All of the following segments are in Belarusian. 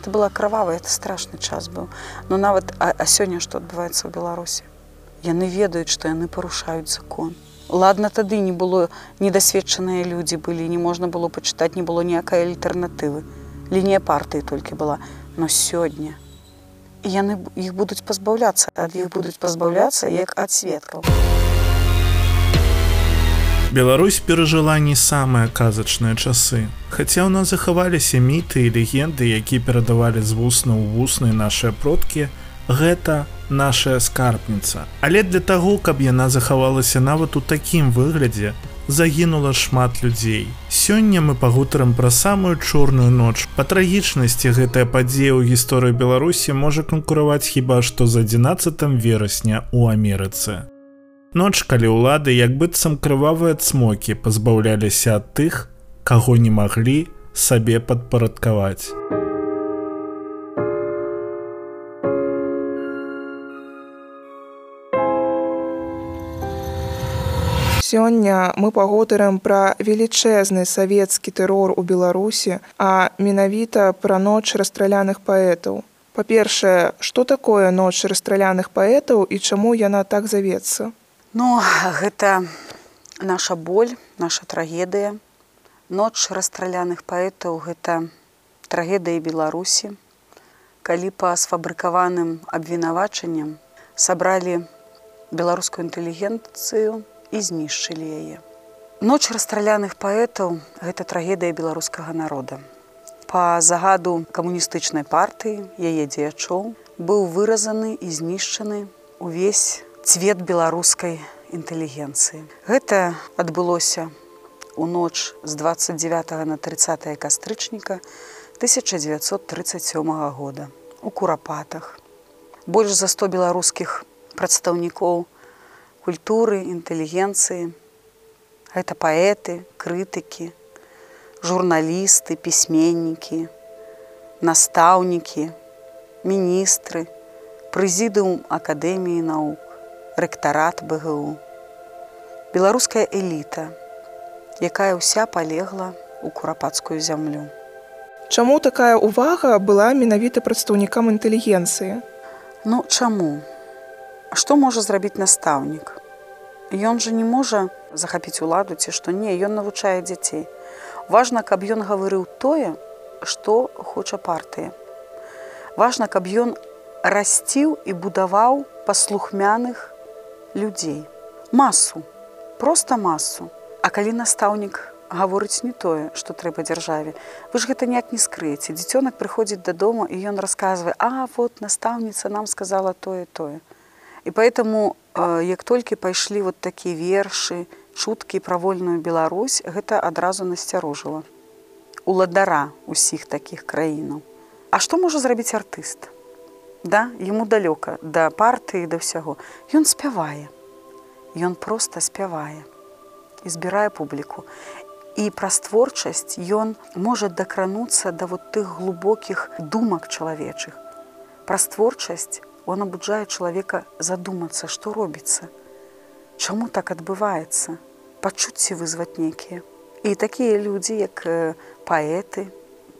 это была кровавая это страшны час быў но нават а, а сёння што адбываецца ў беларусі яны ведаюць што яны парушаюць закон. Ладно тады не было недасведчаныя людзі былі не можна было пачытаць не было ніякай альтэрнатывы лінія партыі толькі была. Но сёння яны іх будуць пазбаўляцца ад іх будуць пазбаўляцца як ад сведкаў Беларусь перажыла не самыя казачныя часы хаця ў нас захаваліся міты і легенды які перадавалі з вусна ў вуснай нашыя продкі гэта наша скарбніца але для таго каб яна захавалася нават у такім выглядзе загінула шмат людзей. Сёння мы пагутарым пра самую чорную ноч. Па трагічнасці гэтая падзея ў гісторыі Беларусі можа канкураваць хіба што з 11 верасня ў Амерыцы. Ноч, калі ўлады як быццам крывавыя цмокі пазбаўляліся ад тых, каго не маглі сабе падпарадкаваць. Сёння мы пагутарым пра велічэзны савецкі тэрор у Беларусі, а менавіта пра ноч расстраляных паэтаў. Па-першае, што такое ноч расстраляных паэтаў і чаму яна так завецца? Ну гэта наша боль, наша трагедыя. Ноч расстраляных паэтаў гэта трагедыі Беларусі. Калі па сфабрыкаваным абвінавачанням сабралі беларускую інтэлігенцыю, і знішчылі яе. Ноч расстраляных паэтаў гэта трагедыя беларускага народа. Па загаду камуністычнай партыі яе дзеячоў быў выразаны і знішчаны увесь цвет беларускай інтэлігенцыі. Гэта адбылося у ноч з 29 на 30 кастрычніка 1937 года у курапатах. Больш за 100 беларускіх прадстаўнікоў, культуры, інтэлігенцыі. Гэта паэты, крытыкі, журналісты, пісьменнікі, настаўнікі, міністры, прэзідыум акадэміі наук, рэктарат БГУ. Беларуская эліта, якая ўся палегла ў курапацкую зямлю. Чаму такая ўвага была менавіта прадстаўнікам інтэлігенцыі? Ну чаму? Што можа зрабіць настаўнік? Ён жа не можа захапіць уладу ці што не, ён навучае дзяцей. Важна, каб ён гаварыў тое, што хоча партыя. Важна, каб ён расціў і будаваў паслухмяных людзей. Масу, проста масу. А калі настаўнік гаворыць не тое, што трэба дзяржаве, вы ж гэта ніяк не скрыеце. Дзіцёнак прыходзіць дадому і ён расказвае: « А вот настаўніца нам сказала тое тое. І поэтому як толькі пайшлі вот такія вершы, чуткі пра вольную Беларусь, гэта адразу насцярожыла. Уладара усіх такіх краінаў. А што можа зрабіць артыст? Да, яму далёка да партыі да ўсяго. Ён спявае. Ён проста спявае і збірае публіку. І праз творчасць ён можа дакрануцца да вот тых глубокіх думак чалавечых. Праз творчасць он абуджае чалавека задумацца, што робіцца. Чаму так адбываецца? Пачуцці вызваць нейкія. І такія людзі, як паэты,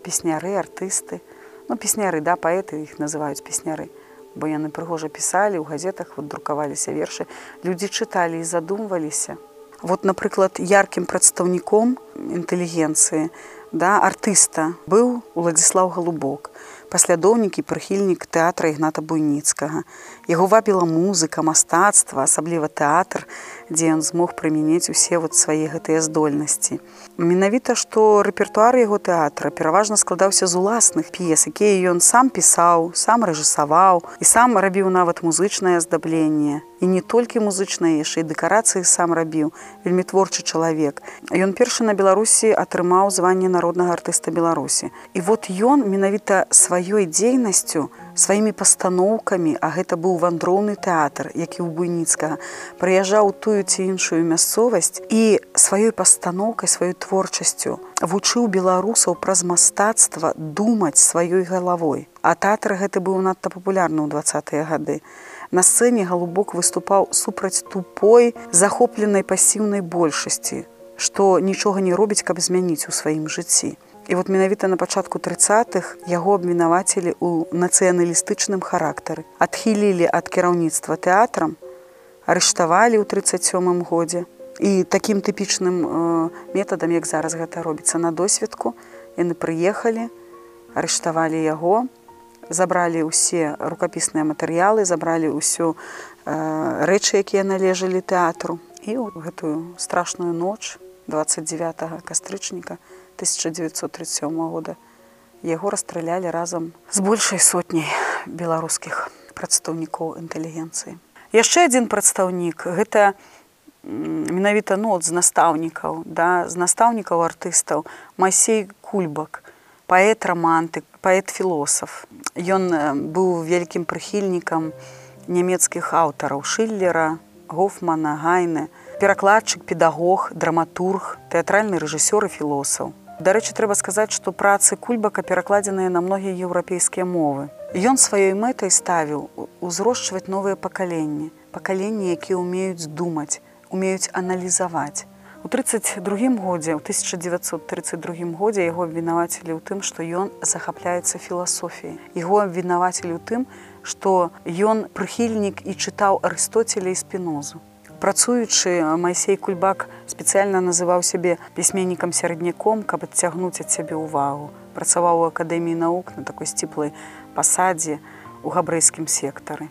песняры, артысты, ну песняры, да паэты іх называюць песняры, бо яны прыгожа пісалі, у газетах вот друкаваліся вершы, людзі чыталі і задумваліся. Вот, напрыклад, яркім прадстаўніком інтэлігенцыі, да, артыста быў Уладзіслаў Галубок паслядоўнік і прыхільнік тэатра ігната буйніцкага. Яго вабіла музыка, мастацтва, асабліва тэатр, дзе ён змог прымянець усе вот свае гэтыя здольнасці. Менавіта, што рэпертуар яго тэатра пераважна складаўся з уласных п'ес, якія ён сам пісаў, сам рэжысаваў і сам рабіў нават музычнае аздабленне. І не толькі музычныя яшчэ і дэкарацыі сам рабіў, вельмі творчы чалавек. Ён першы на Беларусі атрымаў званне народнага артыста Беларусі. І вот ён менавіта сваёй дзейнасцю, сваімі пастаноўкамі, а гэта быў вандроўны тэатр, які ў буйніцкага прыязджаў тую ці іншую мясцовасць і сваёй пастаноўкай сваёй творчасцю вучыў беларусаў праз мастацтва думаць сваёй галавой. А тэатр гэты быў надта папулярны ў двадцатыя гады. На сцэне галубок выступаў супраць тупой, захопленай пасіўнай большасці, што нічога не робіць, каб змяніць у сваім жыцці. І вот менавіта на пачатку 30-х яго абвінавацілі ў нацыяналістычным характары. Адхілілі ад кіраўніцтва тэатрам, арыштавалі ў 37 годзе. І такім тыпічным э, метадам, як зараз гэта робіцца на досведку, яны прыехалі, арыштавалі яго, забралі ўсе рукапісныя матэрыялы, забралі ўсю э, рэчы, якія належалі тэатру. І гэтую страшную ноч 29 кастрычніка 1937 года яго расстралялі разам з большай сотняй беларускіх прадстаўнікоў інтэлігенцыі. Яшчэ адзін прадстаўнік гэта менавіта нот з настаўнікаў, да, з настаўнікаў артыстаў Масей Кульбак, паэт рамантык, паэт-філосаф. Ён быў вялікім прыхільнікам нямецкіх аўтараў Шиллера, Гофмана, Гайны, перакладчык, педагог, драматург, тэатральны рэжысёр і філосаф. Дарэчы, трэба сказаць, што працы кульбака перакладзеныя на многія еўрапейскія мовы. Ён сваёй мэтай ставіў узрошчваць новыя пакаленні, пакаленні, якія ўмеюць думаць, умеюць аналізаваць. У 32 годзе у 1932 годзе яго абвінавацілі ў тым, што ён захапляецца філасофіяй. Яго абвінавацілі ў тым, што ён прыхільнік і чытаў арыстоцеля і спінозу. Працуючы Майсей Кульбак спецыяльна называў сябе пісьменнікам сярэдняком, каб адцягнуць ад сябе ўвагу. Працаваў у акадэміі навук на такой сціплай пасадзе у габрэйскім сектары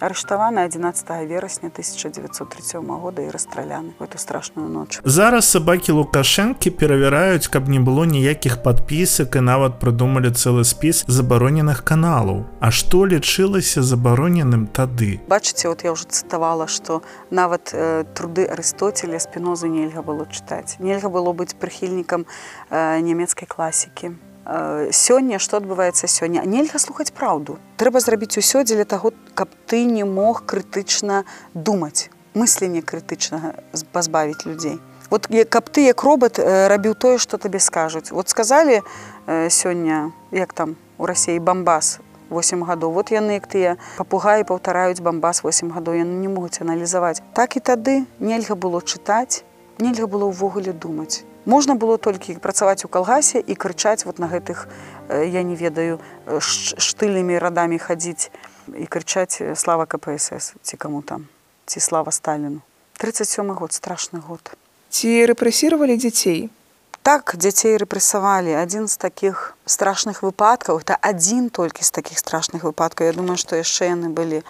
арыштаваны 11 верасня 1937 года і расстраляны в эту страшную ноч зараз сабакі лукашэнкі перавяраюць каб не было ніякіх падпісак і нават прыдумалі цэлы спіс забароненых каналаў А што лічылася забароненым тады бачыце вот я уже цытавала что нават э, труды арыстоцеля спінозу нельга было чытаць нельга было быць прыхільнікам э, нямецкай класікі сёння што адбываецца сёння нельга слухаць праўду трэба зрабіць усё дзеля таго каб ты не мог крытычна думаць мысленне крытычнага пазбавіць людзей. Вот каб ты як робот рабіў тое што табе скажуць. Вот сказалі сёння як там у рассіі бамбас 8 гадоў. Вот яны як тыя папугаі паўтараюць бамбас 8 гадоў. Яны не могуць аналізаваць. Так і тады нельга было чытаць нельга было ўвогуле думаць можна было толькі працаваць у калгасе і крычаць вот на гэтых я не ведаю штыльнымі радамі хадзіць і крычаць слава кпсс ці каму там ці слава сталіну 37 год страшны год. Ці рэпрэсіравалі дзяцей так дзяцей рэпрэсавалі адзін з такіх страшных выпадкаў это адзін толькі з такіх страшных выпадкаў Я думаю што яшчэ яны былі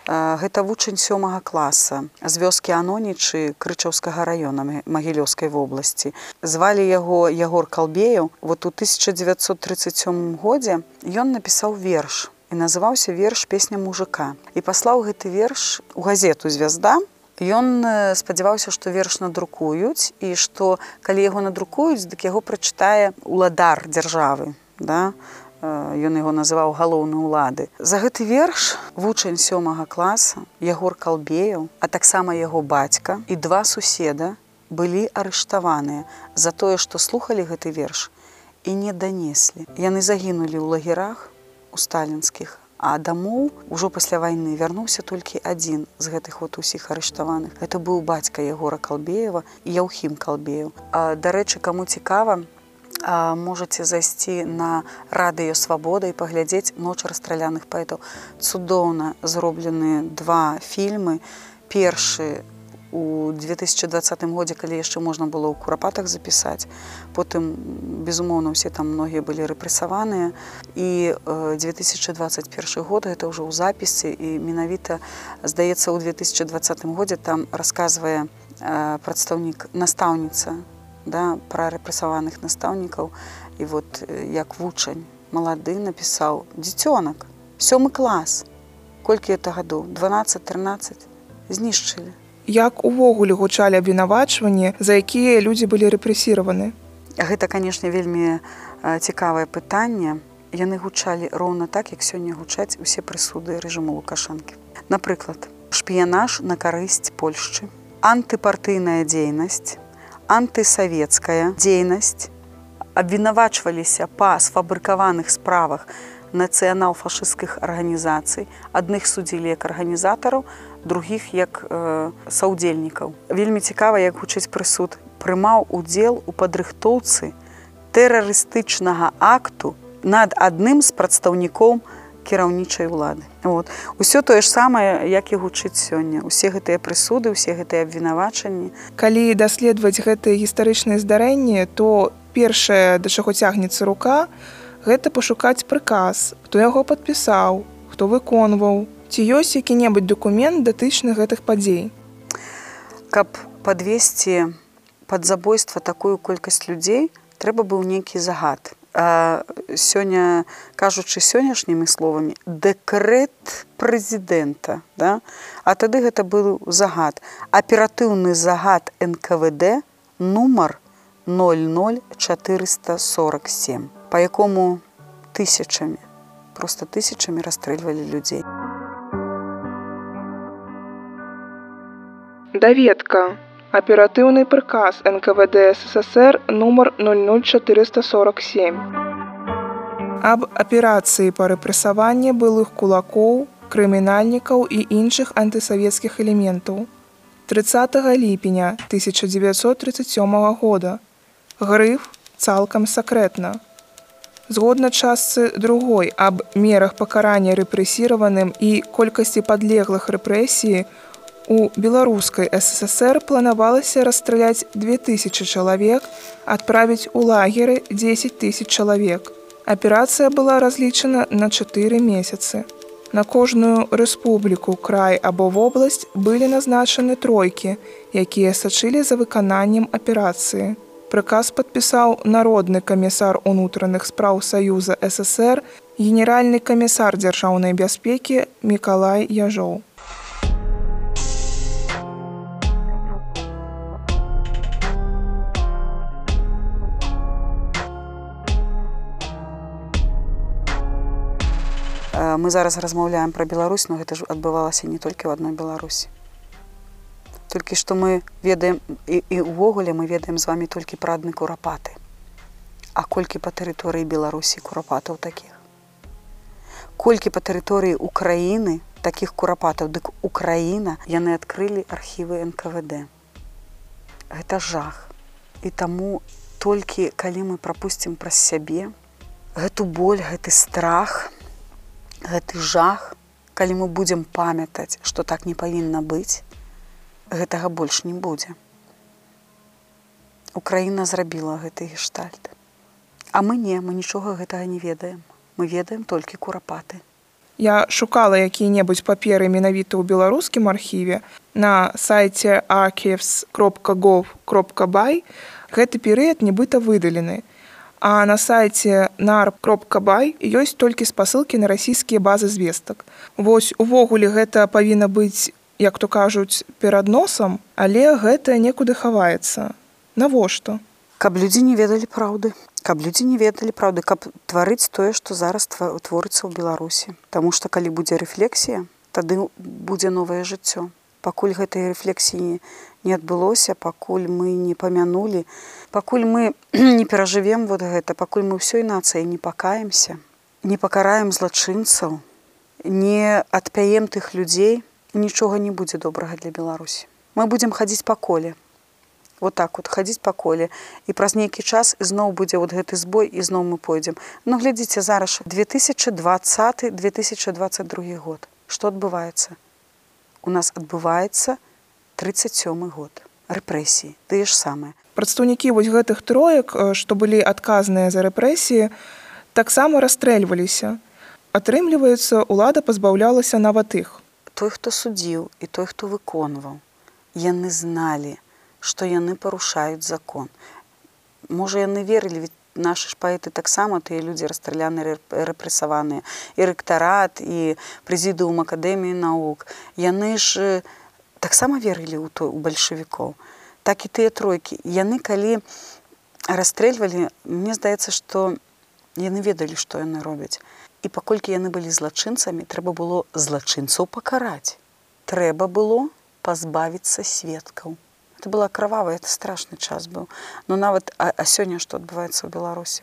гэта вучань сёмага класа з вёскі анонічы крычаўскага раёна магілёўскай вобласці. Звалі яго ягор калбеяў. Вот у 1937 годзе ён напісаў верш і называўся верш песня мужика і паслаў гэты верш у газету звязда Ён спадзяваўся, што верш надрукуюць і што калі яго надрукуюць, дык яго прачытае уладар дзяржавы. Да? Ён яго называў галоўны ўлады. За гэты верш вучань сёмага класа Ягор калбеяў, а таксама яго бацька і два суседа былі арыштаваныя за тое, што слухалі гэты верш і не данеслі. Яны загінулі ў лагерах у сталінскіх А дамоў ужо пасля вайны вярнуўся толькі адзін з гэтых вот усіх арыштаваных. Это быў бацька Ягора Калбеева і Яўхім Калбею. Дарэчы, каму цікава, можаце зайсці на радыё свабода і паглядзець ноч расстраляных паэтаў. Цудоўна зроблены два фільмы. Першы у 2020 годзе калі яшчэ можна было ў курапатах запісаць потым безумоўна усе там многія былі рэпрэсаваныя і 2021 год гэта ўжо ў запісы і менавіта здаецца ў 2020 годзе там расказвае прадстаўнік настаўніца да пра рэпрэсаваных настаўнікаў і вот як вучань малады напісаў дзіцёнак сёмы клас колькі это гадоў 12 13 знішчылі як увогуле гучалі абвінавачванні за якія людзі былі рэпрэсіраваны? Гэта канешне вельмі цікавае пытанне. Яны гучалі роўна так як сёння гучаць усе прысуды рэжыму лукашанкі напрыклад шпіянаж на карысць польшчы антыпартыйная дзейнасць антысавецкая дзейнасць. Абвінавачваліся па сфабрыкаваных справах нацыянал-фашысцкіх арганізацый. Адных судзілі як арганізатараў другіх як э, саўдзельнікаў. Вельмі цікава, як гучыць прысуд прымаў удзел у падрыхтоўцы тэрарыстычнага акту над адным з прадстаўнікоў кіраўнічай улады. Вот. Усё тое ж самае, як і гучыць сёння. Усе гэтыя прысуды, усе гэтыя абвінавачанні. Калі даследаваць гэтыя гістарычныя здарэнні, то першае, да чаго цягнецца рука, гэта пашукаць прыказ, хто яго падпісаў, хто выконваў, ці ёсць які-небудзь дакумент датычны гэтых падзей. Каб падвесці пад забойства такую колькасць людзей, трэба быў нейкі загад сёння кажучы сённяшнімі словамі дэкрэт прэзідэнта да? а тады гэта быў загад аператыўны загад нквд нумар 00447 по якому тысячамі просто тысячамі расстрэльвалі людзей даведка Аператыўны прыказ НКВД ССР нумар 00447. Аб аперацыі па рэпрэсаванні былых кулакоў, крымінальнікаў і іншых антысавецкіх элементаў. 30 ліпеня 1937 года. Грыф цалкам сакрэтна. Згодна частцы другой аб мерах пакарання рэпрэсіраваным і колькасці падлеглых рэпрэсіі, У беларускай ССР планавалася расстраляць 2000 чалавек, адправіць у лагеры 10 тысяч чалавек. Аперацыя была разлічана на 4 месяцы. На кожную рэспубліку, край або вобласць былі назначаны тройкі, якія сачылі за выкананнем аперацыі. Прыказ падпісаў народны камісар унутраных спраў Саюза ССР, генеральны камісар дзяржаўнай бяспекі Мікалай Яжоў. Мы зараз размаўляем пра Беларусь, но гэта ж адбывалася не толькі ў адной Беларусі. Толькі што мы ведаем і, і ўвогуле мы ведаем з вами толькі пра адны курапаты. А колькі па тэрыторыі Беларусі курапатаў такіх. Колькі па тэрыторыі Украіны такіх курапатаў, дык Украіна яны адкрылі архівы НКВД. Гэта жах. І таму толькі калі мы прапусцім праз сябе, гэту боль, гэты страх, гэты жах, калі мы будзем памятаць, што так не павінна быць, гэтага больш не будзе. Украіна зрабіла гэты гештальт. А мы не, мы нічога гэтага не ведаем. Мы ведаем толькі курапаты. Я шукала якія-небудзь паперы менавіта ў беларускім архіве на сайце archives.gov.by гэты перыяд нібыта выдалены. А на сайце нар.бай ёсць толькі спасылкі на расійскія базы звестак. Вось увогуле гэта павінна быць, як то кажуць, перад носам, але гэта некуды хаваецца. Навошта? Каб людзі не ведалі праўды, людзі не ведалі праўды, каб тварыць тое, што зараз творыцца ў Беларусі. Таму што калі будзе рэфлексія, тады будзе новае жыццё. Пакуль гэтай рэфлексіі не адбылося, пакуль мы не памянулі, пакуль мы не перажывем вот гэта, пакуль мы ўсёй нацыі не пакаемся, не пакараем злачынцаў, не адпяем тых людзей, нічога не будзе добрага для Беларусі. Мы будзем хадзіць па коле. Вот так вот хадзіць па коле і праз нейкі час зноў будзе вот гэты збой і зноў мы пойдзем. Ну глядзіце зараз 2020 2022 год. Што адбываецца? У нас адбываецца 37 год. Рэпрэсіі тыя ж самыя прадстаўнікі вось гэтых троек што былі адказныя за рэпрэсіі таксама расстрэльваліся. Атрымліваецца лада пазбаўлялася нават іх. Той хто судзіў і той хто выконваў. Яны зналі што яны парушаюць закон. Можа яны верылі ведь наши ж паэты таксама тыя людзі расстраляны рэпрэсаваныя. І рэктарат і прэзідыум акадэміі навук яны ж таксама верылі ў той у бальшавікоў. Так і тыя тройкі. Яны калі расстрэльвалі мне здаецца што яны ведалі што яны робяць. І паколькі яны былі злачынцамі трэба было злачынцаў пакараць. Трэба было пазбавіцца сведкаў. Это была кровавая это страшны час быў. Но нават а, а сёння што адбываецца ў беларусі?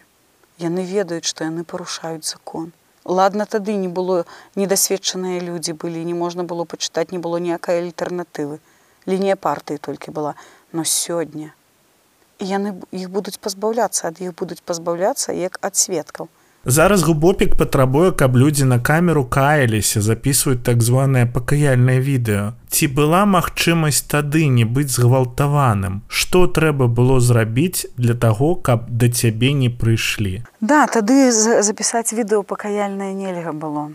Яны ведаюць што яны парушаюць закон ладно тады не было недасведчаныя людзі былі не можна было пачытаць не было ніякай альтэрнатывы. Лінія партыі толькі была. Но сёння. Яны іх будуць пазбаўляцца ад іх будуць пазбаўляцца як ад сведкаў Зараз губопік патрабуе, каб людзі на камеру каяліся, записываюць так званае пакаяльнае відэо. Ці была магчымасць тады не быць згвалтаваным? Што трэба было зрабіць для таго, каб да цябе не прыйшлі? Да, тады за- запісаць відэо пакаяльнае нельга было.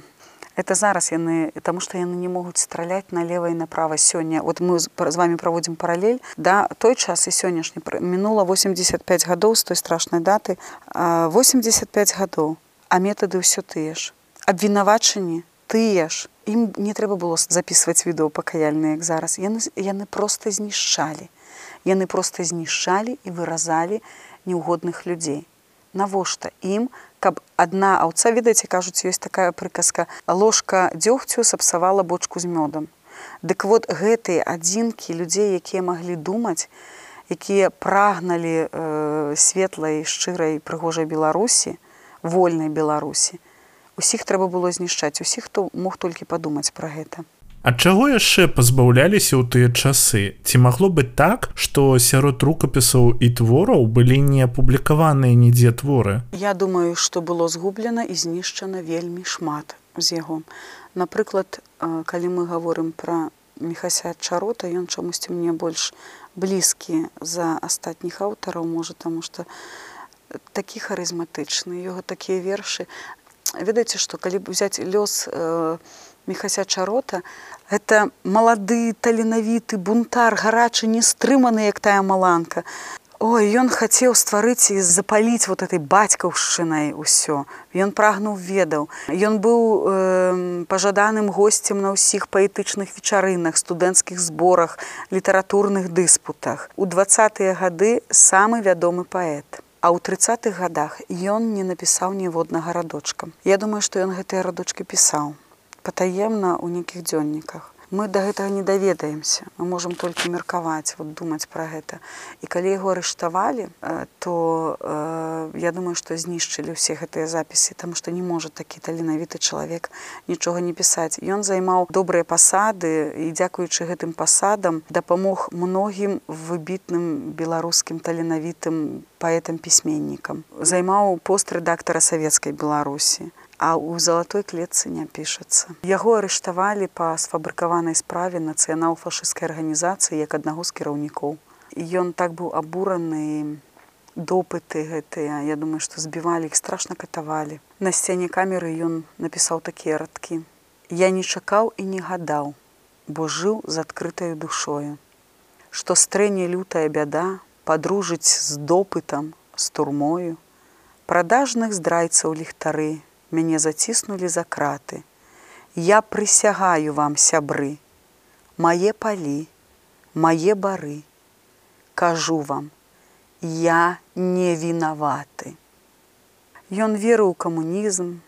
Это зараз яны таму што яны не могуць страляць налева і направа. Сёння вот мы з вами праводзім паралель да той час і сённяшні мінула 85 гадоў з той страшнай даты а, 85 гадоў а метады ўсё тыя ж. Абвінавачанні тыя ж. Ім не трэба было записываць відэо пакаяльныя як зараз. Яны яны просто знішчалі. Яны просто знішчалі і выразалі неугодных людзей. Навошта ім каб адна аўца ведаеце кажуць ёсць такая прыказка ложка дзёгцю сапсавала бочку з мёдам дык вот гэтыя адзінкі людзей якія маглі думаць якія прагналі э, светлай шчырай прыгожай беларусі вольнай беларусі усіх трэба было знішчаць усіх хто мог толькі падумаць пра гэта Ад чаго яшчэ пазбаўляліся ў тыя часы? Ці магло быць так, што сярод рукапісаў і твораў былі не апублікаваныя нідзе творы? Я думаю, што было згублена і знішчана вельмі шмат з яго. Напрыклад, калі мы гаворым пра мехася чарота, ён чамусьці мне больш блізкі за астатніх аўтараў, можа, таму што такі харызматычны, яго такія вершы. Ведаеце, што калі б взяць лёс э, мехася чарота, гэта малады таленавіты бунтар гарачы не стрыманы як тая маланка. Ой ён хацеў стварыць і запаліць вот этой бацькаўшчынай усё. Ён прагнуў ведаў. Ён быў э, пажаданым госцем на ўсіх паэтычных вечарынах студэнцкіх зборах літаратурных дыспутах. У двадцатыя гады самы вядомы паэт. А ў трыццатых гадах ён не напісаў ніводнага радочка. Я думаю што ён гэтыя радочки пісаў патаемна ў нейкіх дзённіках. Мы да гэтага не даведаемся. Мы можам толькі меркаваць, вот, думаць пра гэта. І калі яго арыштавалі, э, то э, я думаю, што знішчылі ўсе гэтыя запісы, таму што не можа такі таленавіты чалавек нічога не пісаць. Ён займаў добрыя пасады і дзякуючы гэтым пасадам дапамог многім выбітным беларускім таленавітым паэтам-пісьменнікам. Займаў пост рэдактара савецкай Беларусі а ў залатой клетцы не пішацца. Яго арыштавалі па сфабрыкаванай справе нацыянал-фашысцкай арганізацыі як аднаго з кіраўнікоў. І ён так быў абураны допыты гэтыя, я думаю, што збівалі іх страшна катавалі. На сцяне камеры ён напісаў такія радкі. Я не чакаў і не гадаў, бо жыў з адкрытаю душою. Што стрэне лютая бяда падружыць з допытам, з турмою, продажных здрайцаў ліхтары, мяне заціснулі за краты. Я прысягаю вам сябры, мае палі, мае бары. Кажу вам, я не вінаваты. Ён верыў у камунізм,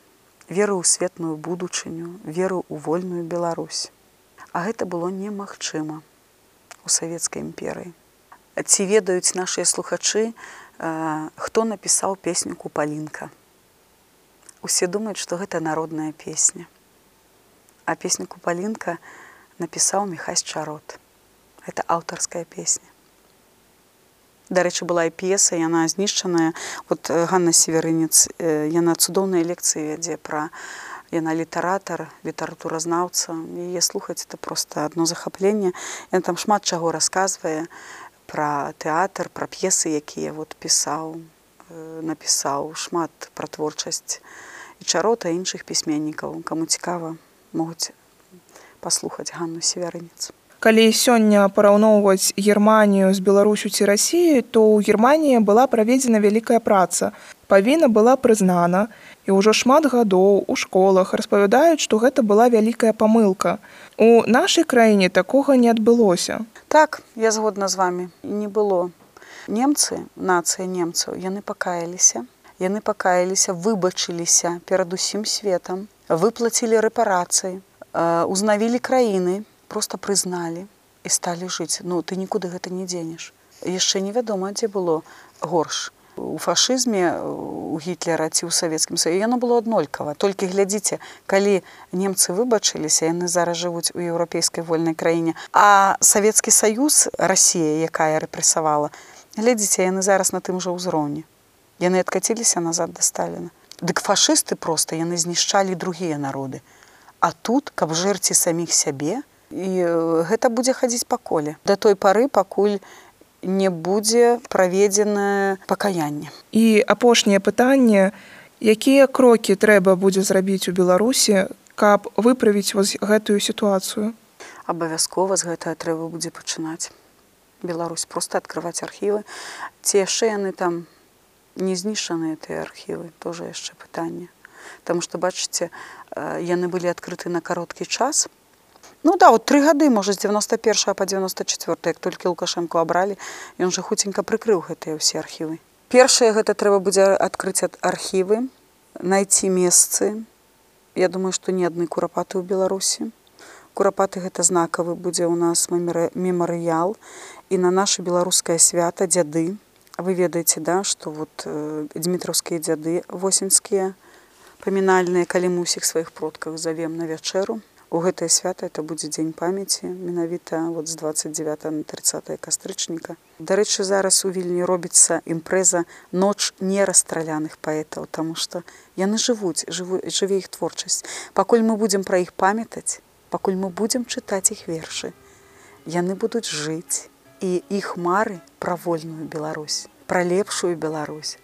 верыў у светную будучыню, верыў у вольную Беларусь. А гэта было немагчыма у савецкай імперыі. Ці ведаюць нашыя слухачы, хто напісаў песню купалінка усе думаюць, што гэта народная песня. А песню купалінка напісаў Михась чарот. Это аўтарская песня. Дарэчы, была і п'еса, яна знішчаная. Вот Ганна Северынец, яна цудоўныя лекцыі вядзе пра яна літаратар, літаратуразнаўца. яе слухаць это проста адно захапленне. Яна там шмат чаго расказвае пра тэатр, пра п'есы, якія вот пісаў, напісаў шмат пра творчасць і чарота іншых пісьменнікаў. Каму цікава могуць паслухаць ганну северынец калі сёння параўноўваць германію з беларусю ці рассіі то ў германії была праведзена вялікая праца. Павінна была прызнана. І ўжо шмат гадоў у школах распавядаюць што гэта была вялікая памылка. У нашай краіне такога не адбылося. Так я згодна з вами не было немцы нацыя немцаў яны пакаяліся. Яны пакаяліся выбачыліся перад усім светам выплацілі рэпарацыі узнавілі краіны просто прызналі і сталі жыць. Ну ты нікуды гэта не дзенеш. Яшчэ невядома дзе было горш. У фашызме у гітлера ці ў савецкім сае яно было аднолькава. Толькі глядзіце калі немцы выбачыліся яны зараз жывуць у еўрапейскай вольнай краіне а савецкі саюз Росія якая рэпрэсавала глядзіце яны зараз на тым жа ўзроўні. Яны адкаціліся назад да сталіна. Дык фашысты проста яны знішчалі другія народы. А тут каб жэрці саміх сябе і гэта будзе хадзіць па коле. Да той пары пакуль не будзе праведзенае пакаянне. І апошняе пытанне якія крокі трэба будзе зрабіць у беларусі каб выправіць вось гэтую сітуацыю? Абавязкова з гэтага трэба будзе пачынаць Беларусь просто открываць архівы ці яшчэ яны там не знішчаныя тыя архівы тоже яшчэ пытанне Таму што бачыце яны былі адкрыты на кароткі час. Ну да вот тры гады можа з 91 по 94 як толькі лукашенко абралі ён жа хуценька прыкрыў гэтыя ўсе архівы першае гэта трэба будзе адкрыць ад архівы найти месцы. Я думаю што ні адны курапаты ў беларусі курапаты гэта знакавы будзе ў нас мемарыял і на наше беларускае свята дзяды вы ведаеце да што вот э, дмітраўскія дзяды восеньскія памінальныя калі мы ўсіх сваіх продках завем на вячэру у гэтае свята это будзе дзень памяці менавіта вот з 29 на 30 кастрычніка дарэчы зараз у вільні робіцца імпрэза ноч нерастраляных паэтаў таму што яны жывуць жыву жыве іх творчасць. Пакуль мы будзем пра іх памятаць пакуль мы будзем чытаць іх вершы яны будуць жыць і іх мары пра вольную Беларусь пра лепшую Беларусь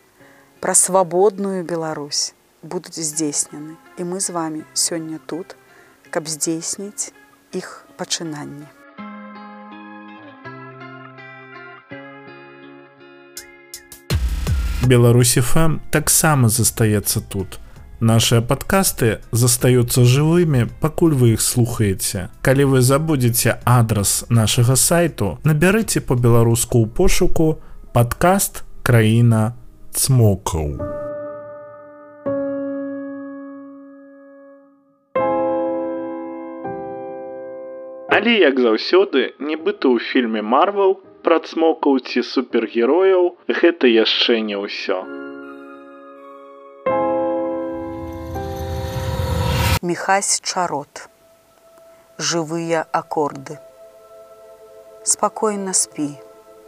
пра свабодную Беларусь будуць здзейснены і мы з вами сёння тут каб здзейсніць іх пачынанні. Беларусі ФМ таксама застаецца тут. Нашыя падкасты застаюцца жывымі, пакуль вы іх слухаеце. Калі вы забудзеце адрас нашага сайту, набярыце па-беларуску ў пошуку падкаст краіна цмокаў. Але як заўсёды, нібыта ў фільме Марвел пра цмокаў ці супергерояў гэта яшчэ не ўсё. Міхась чарот. Жывыя акорды. Спакойна спі,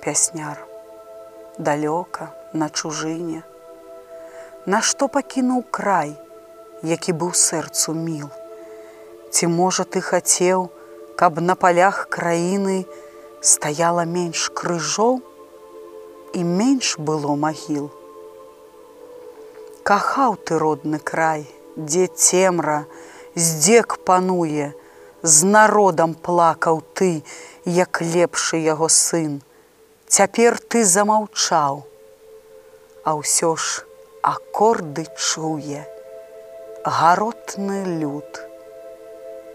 пясняр. Далёка, на чужыне. Нашто пакінуў край, які быў сэрцу міл. Ці можа ты хацеў, каб на палях краіны стаяла менш крыжоў і менш было магіл. Кахаў ты родны край, дзе цемра, здзек пануе, з народам плакаў ты, як лепшы яго сын. Цяпер ты замаўчаў, А ўсё ж акорды чуе, гаротны люд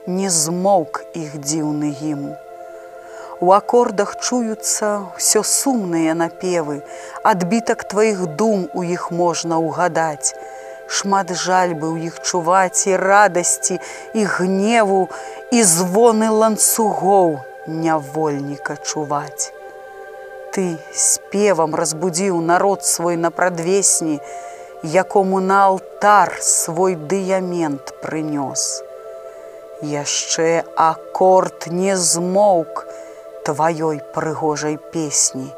не змоўк іх дзіўны гімн. У акордах чуюцца ўсё сумныя напевы, адбітак тваіх дум у іх можна ўгадаць. Шмат жальбы ў іх чуваць і радасці і гневу і звоны ланцугоў нявольніка чуваць. Ты спевам разбудзіў народ свой на прадвесні, якому на алтар свой дыямент прынёс яшчэ акорд не змоўк тваёй прыгожай песні,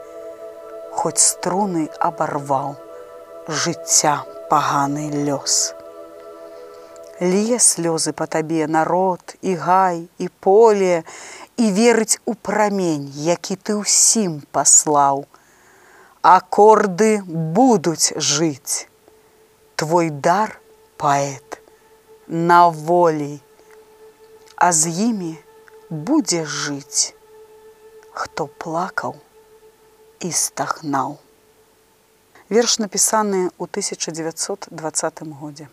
Хоць струны абарваў жыцця паганы лёс. Ле слёзы па табе народ і гай і поле і верыць у прамень, які ты ўсім паслаў. Акорды будуць жыць. Твой дар паэт на волей а з імі будзе жыць, хто плакаў і стагнаў. Верш напісаны ў 1920 годзе.